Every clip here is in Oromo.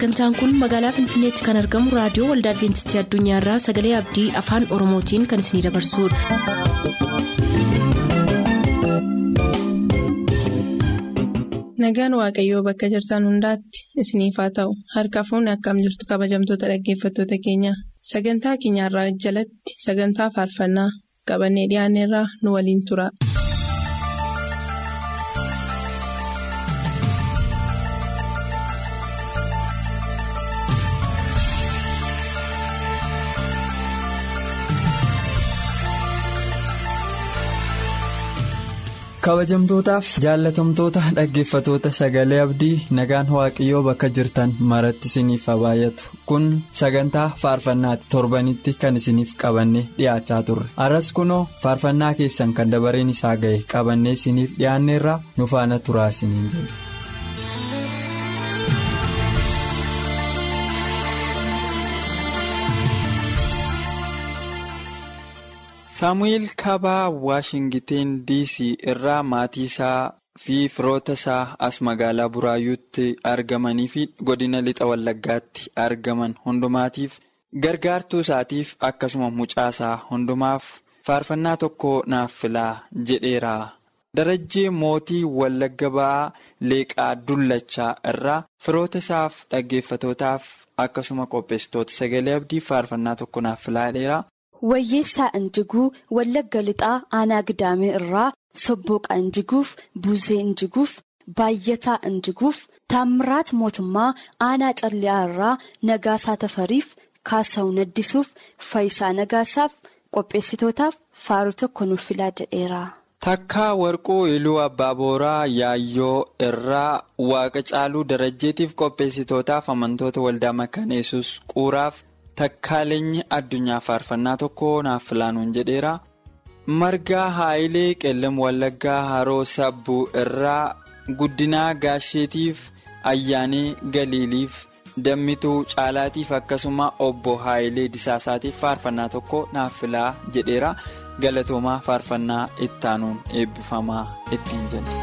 sagantaan kun magaalaa finfinneetti kan argamu raadiyoo waldaa adventistii addunyaarraa sagalee abdii afaan oromootiin kan isinidabarsudha. nagaan waaqayyoo bakka jirtan hundaatti isiniif haa ta'u harka fuunni akkam jirtu kabajamtoota dhaggeeffattoota keenya sagantaa keenyarraa jalatti sagantaa faarfannaa qabannee dhiyaanneerraa nu waliin tura. Kabajamtootaaf jaalatamtoota dhaggeeffatoota sagalee abdii nagaan waaqayyoo bakka jirtan maratti isiniif baay'atu kun sagantaa faarfannaati torbanitti kan isiniif qabannee dhiyaachaa turre arras kunoo faarfannaa keessan kan dabareen isaa ga'e qabannee isiniif dhiyaanneerraa nu faana turaa isiniin jedhe. Saamu'eel kaabaa waashingiteen diisii irraa maatii isaa fi firoota isaa as magaalaa buraayyuutti argamanii fi godina lixa wallaggaatti argaman hundumaatiif gargaartuu isaatiif akkasuma mucaasaa hundumaaf faarfannaa tokko naaf filaa jedheera darajjee mootii wallagga ba'aa leeqaa dullachaa irraa firoota isaaf dhaggeeffatootaaf akkasuma qopheessitoota sagalee abdii faarfannaa tokko naaf filaa jedheera. Wayyeessaa Injiguu Wallagga Lixaa Aanaa Gidaamee irraa Sobbooqaa Injiguuf Buuzee Injiguuf Baay'ataa Injiguuf Taammiraat Mootummaa Aanaa Calliyaa irraa Nagaasaa Tafariif Kaasa'uu Naddisuuf Faayisaa Nagaasaaf qopheessitootaaf faaruu tokko nuuf filaa jedheera. Takkaa warquu iluu abbaa booraa yaayyoo irraa waaqa caaluu darajjeetiif qopheessitootaaf amantoota waldaa makaneessus quuraaf. Takkaaleenyi addunyaa faarfannaa tokko naaf filaanuun jedheera. Margaa Haayilee Qellem Wallaggaa Haroo Sabbuu irraa guddinaa gaasheetiif ayyaanee galiiliif dammituu caalaatiif akkasuma obbo Haayilee Disaasaatiif faarfannaa tokko naaf filaa jedheera. Galatoomaa faarfannaa ittaanuun eebbifamaa ittiin jedhe.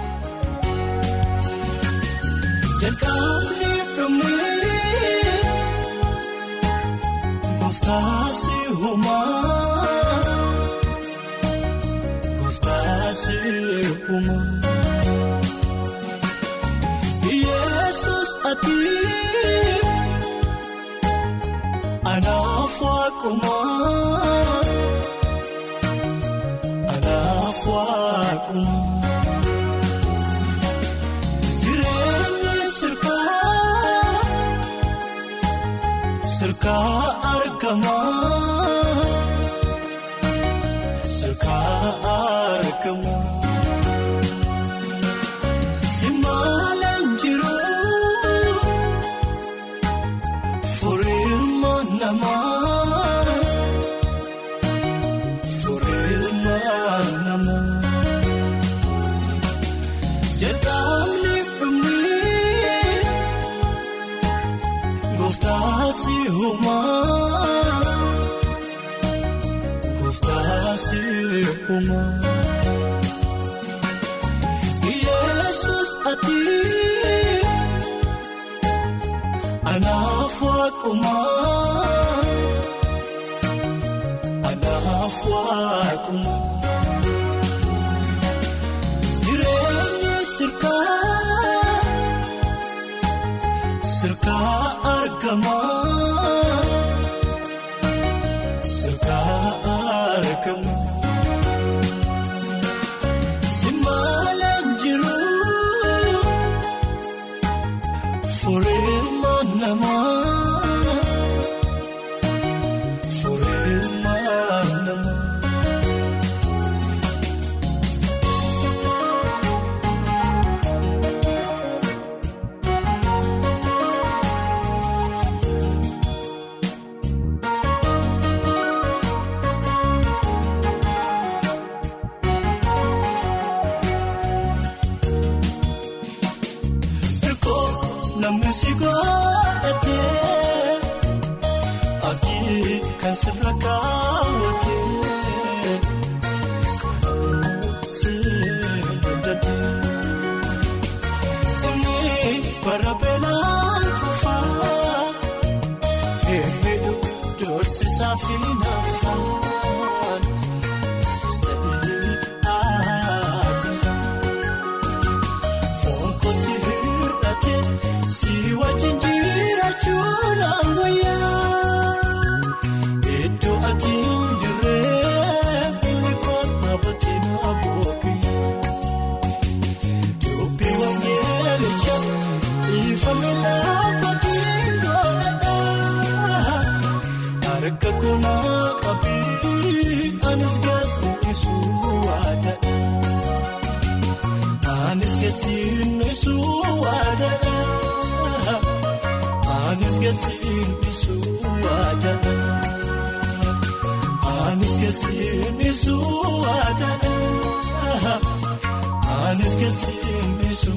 Anis gaasisu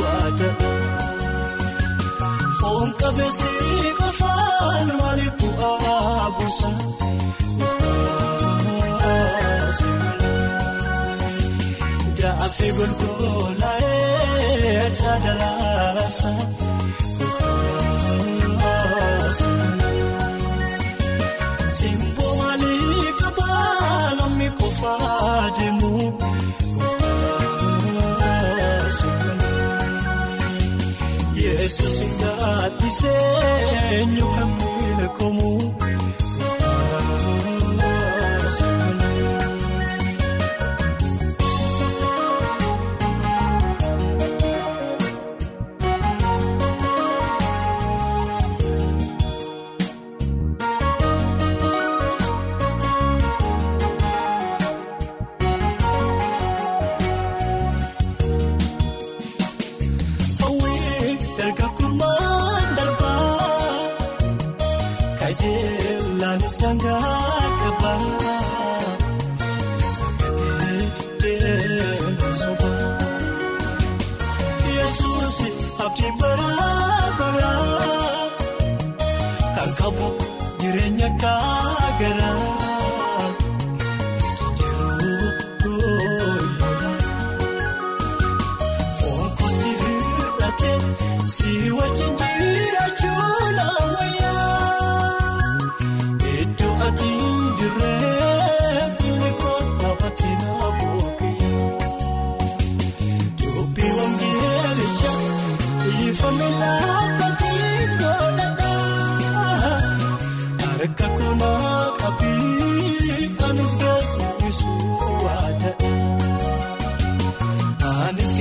waadadha. Foon qabeessi qofaan maaliif bu'aa buusa? Jaafi golgolaa'ee taadalaasa. Simboo ngaatisee eenyu kan beekamu. Kajeellaanis daangaa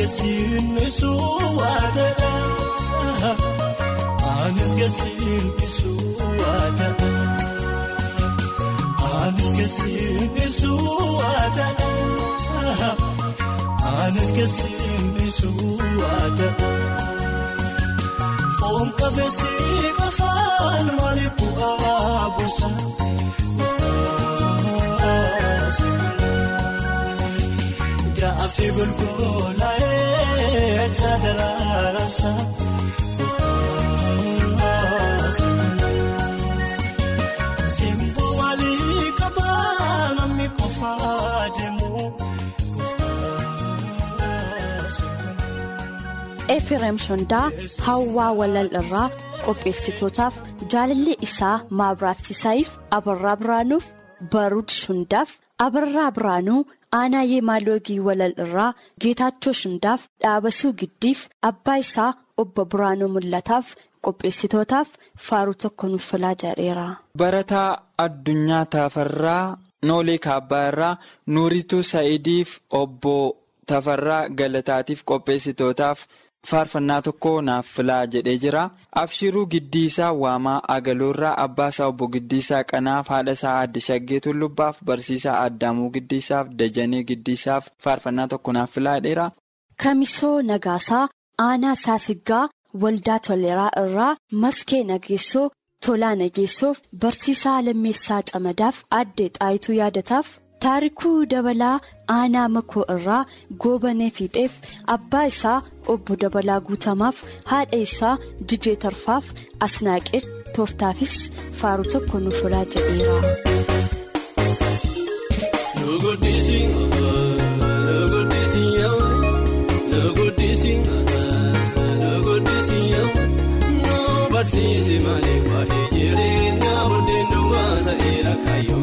Gaasisu waadadha. Anis gaasisu waadadha. Anis gaasisu waadadha. Anis gaasisu waadadha. Foon qabeessi qofaan maaliif bu'aa buusa? Jaafi golgolaa'ee taadalaasa. Simboo maalii qabaa namni qofaa deemu? Efreem Shondaa Hawwaa Walal irraa qopheessitootaaf jaalalli isaa Maabiraattisaayiif Abarraa Biraanuuf Baruud Shundaaf Abarraa Biraanuu Aanaa Yeemaalogii Walal irraa Geetaachoo Shundaaf Dhaabasuu Giddiif Abbaa isaa Obbo Biraanuu Mul'ataaf qopheessitootaaf faaruu tokko nuuf filaa jedheera. Barataa addunyaa Tafarraa Noolee Kaabbaa irraa Nuurituu Sa'idiif obbo Tafarraa Galataatiif qopheessitootaaf faarfannaa tokko naaf filaa jedhee jira. Abshiruu Giddiisaa Waamaa Agaloorraa Abbaasaa obbo Giddiisaa Qanaaf haadhasaa Aadde Shaggee Tullubbaaf Barsiisaa Addaamuu Giddiisaaf Dajanee Giddiisaaf faarfannaa tokko naaf filaa jedheera. Kamisoo Nagaasaa Aanaa Saasiggaa Waldaa Toleeraa irraa Maskee Nageessoo Tolaa Nageessoof Barsiisaa Lammeessaa Camadaaf Addee Xaayituu Yaadataaf Taarikuu Dabalaa Aanaa Makoo irraa Goobanee Fiixeef Abbaa isaa Obbo Dabalaa Guutamaaf Haadha isaa Jijee Tarfaaf Asnaaqee Tooftaafis faaruu tokko nuuf filaa jedheera. Barsiisi malee waa'ee jireenya buddeena dhumaa ta'eera kaayyoon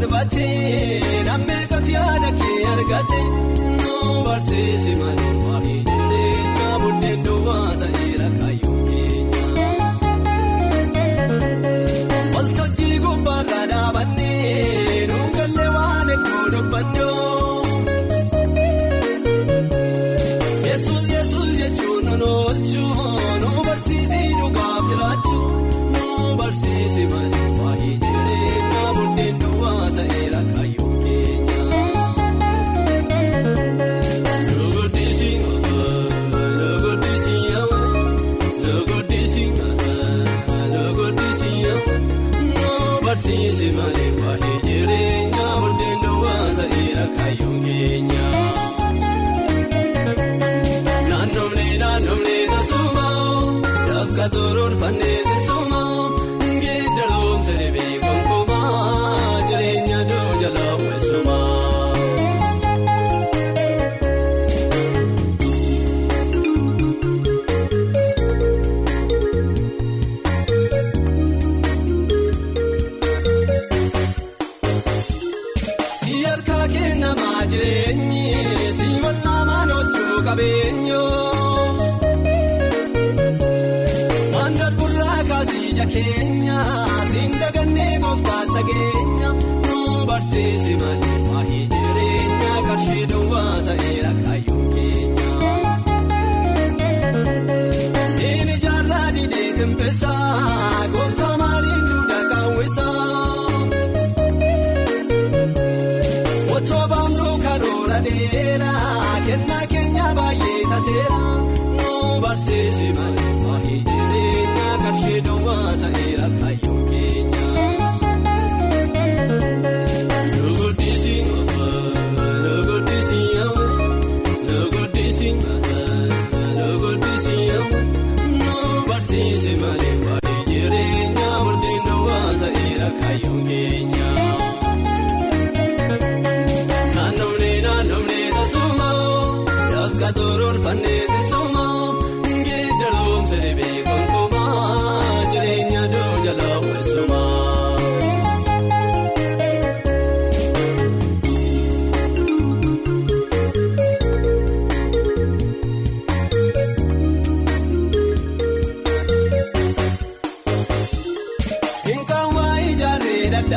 darbatee namni kooti yaada kee argate nu barsiise malee waa'ee.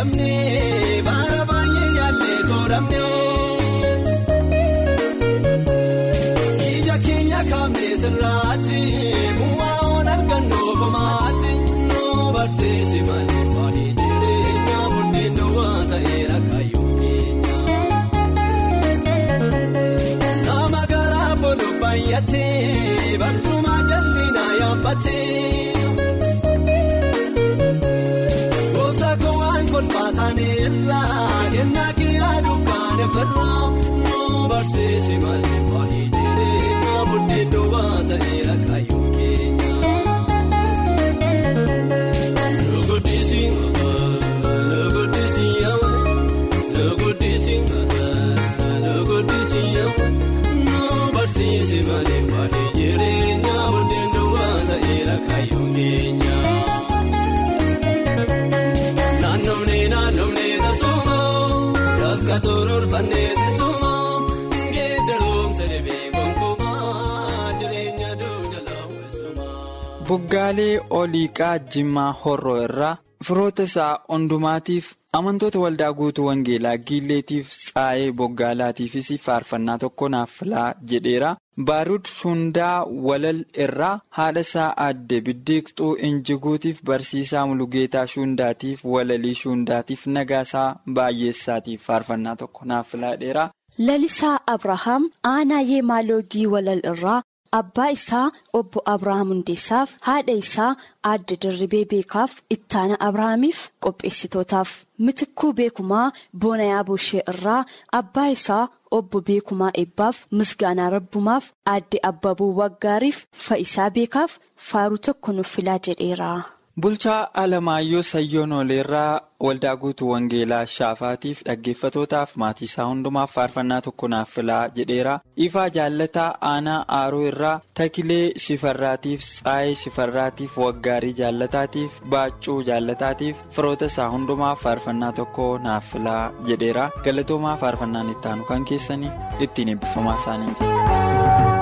damne. Buggaalee oliiqaa Jimmaa Horroo irraa firoota isaa hundumaatiif amantoota waldaa guutuu Wangeelaa Giilleetiif Tsaayee Boggaalaatiifis faarfannaa tokko naaf filaa jedheera. Baarud Shundaa Walal irraa haadha isaa aadde Biddiiqxuu Injiguutiif barsiisaa Mulugeetaa Shundaatiif Walalii Shundaatiif Nagaasaa Baay'eessaatiif faarfannaa tokko naaf filaa dheeraa. Lalisaa Abrahaam aanaa Yeemaalogii Walal irraa abbaa isaa obbo Abrahaam Hundeessaaf haadha isaa adda Dirribee Beekaaf ittaana Abrahaamiif qopheessitootaaf mitikuu beekumaa Boonayaa Booshee irraa abbaa isaa obbo Beekumaa Eebbaaf Misgaanaa Rabbumaaf aadde Abbaboo Waggaariif Fa'isaa Beekaaf faaruu tokko nuuf filaa jedheera. Bulchaa Alamaayyoo Sayyoon Oleerraa waldaa guutuu Wangeelaa Shaafaatiif dhaggeeffatootaaf maatii isaa hundumaaf faarfannaa tokko naaf filaa jedheera. Ifaa jaallataa aanaa aaroo irraa Takilee Shifarraatiif Tsaayee Shifarraatiif Waggaarii jaallataatiif Baaccuu jaalataatiif firoota isaa hundumaaf faarfannaa tokko naaf filaa jedheera. Galatoomaa faarfannaan itti aanu kan keessanii ittiin eebbifamaa isaanii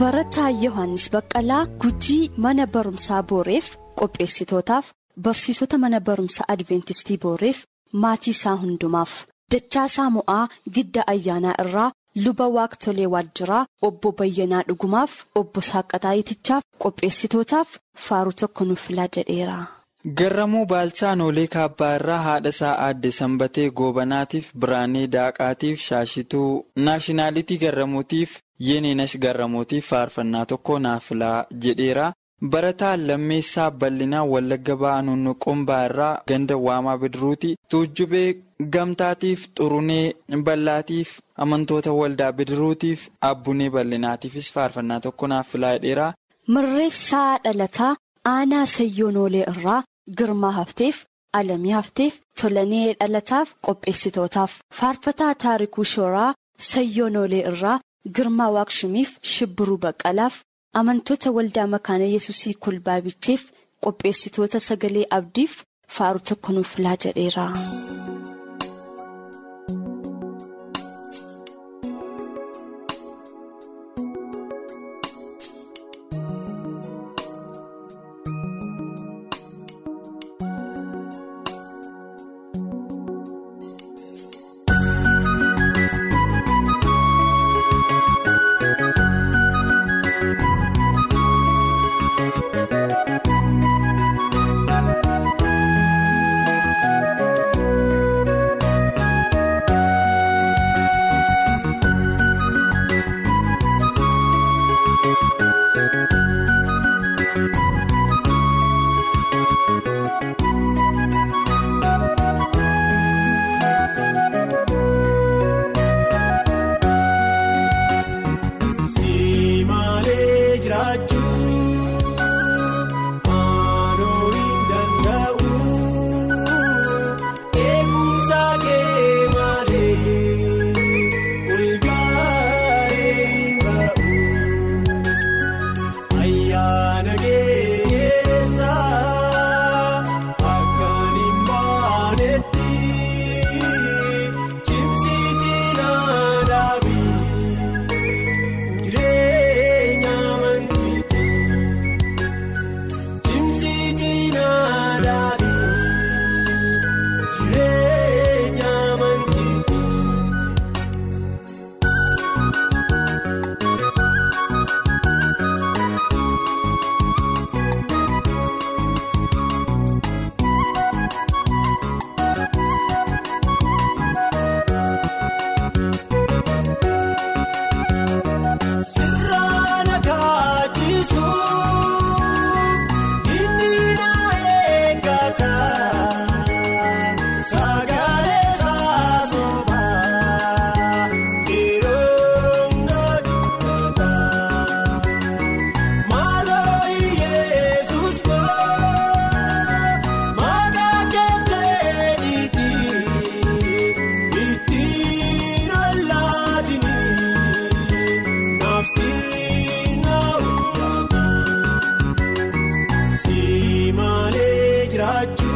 Barataa Yohaannis Baqqalaa Gujii mana barumsaa Booreef qopheessitootaaf barsiisota mana barumsaa Adventistii Booreef maatii isaa hundumaaf Dachaasaa Mo'aa Gidda Ayyaanaa irraa luba Waaqtolee Waajjiraa obbo Bayyanaa Dhugumaaf obbo Saaqataayiitichaaf qopheessitootaaf faaruu tokko nuuf filaa jedheera. Garramuu Baalchaa Noolee Kaabbaa irraa haadha isaa aadde Sanbatee Goobanaatiif Biraanee Daaqaatiif Shaashituu Naashinaalitii Garramuutiif Yeneenash Garramuutiif faarfannaa tokko naaf filaa jedheera. Barataa lammeessaa bal'inaa wallagga ba'aa nunnuqumbaa irraa ganda waamaa bidiruuti. Tuujjubee gamtaatiif xurunee bal'aatiif amantoota waldaa bidiruutiif abbunee bal'inaatiifis faarfannaa tokko naaf filaa dheeraa. Mirreessaa dhalataa aanaa sayyoonoolee irraa girmaa hafteef alamii hafteef tolanee dhalataaf qopheessitootaaf faarfataa taarikuu shooraa sayyoonoolee irraa girmaa waaqshimiif shibbiruu baqqalaaf. amantoota waldaa makaana yesusii kulbaabicheef qopheessitoota sagalee abdiif faaru tokko nuuf filaa jedheera. baachuu.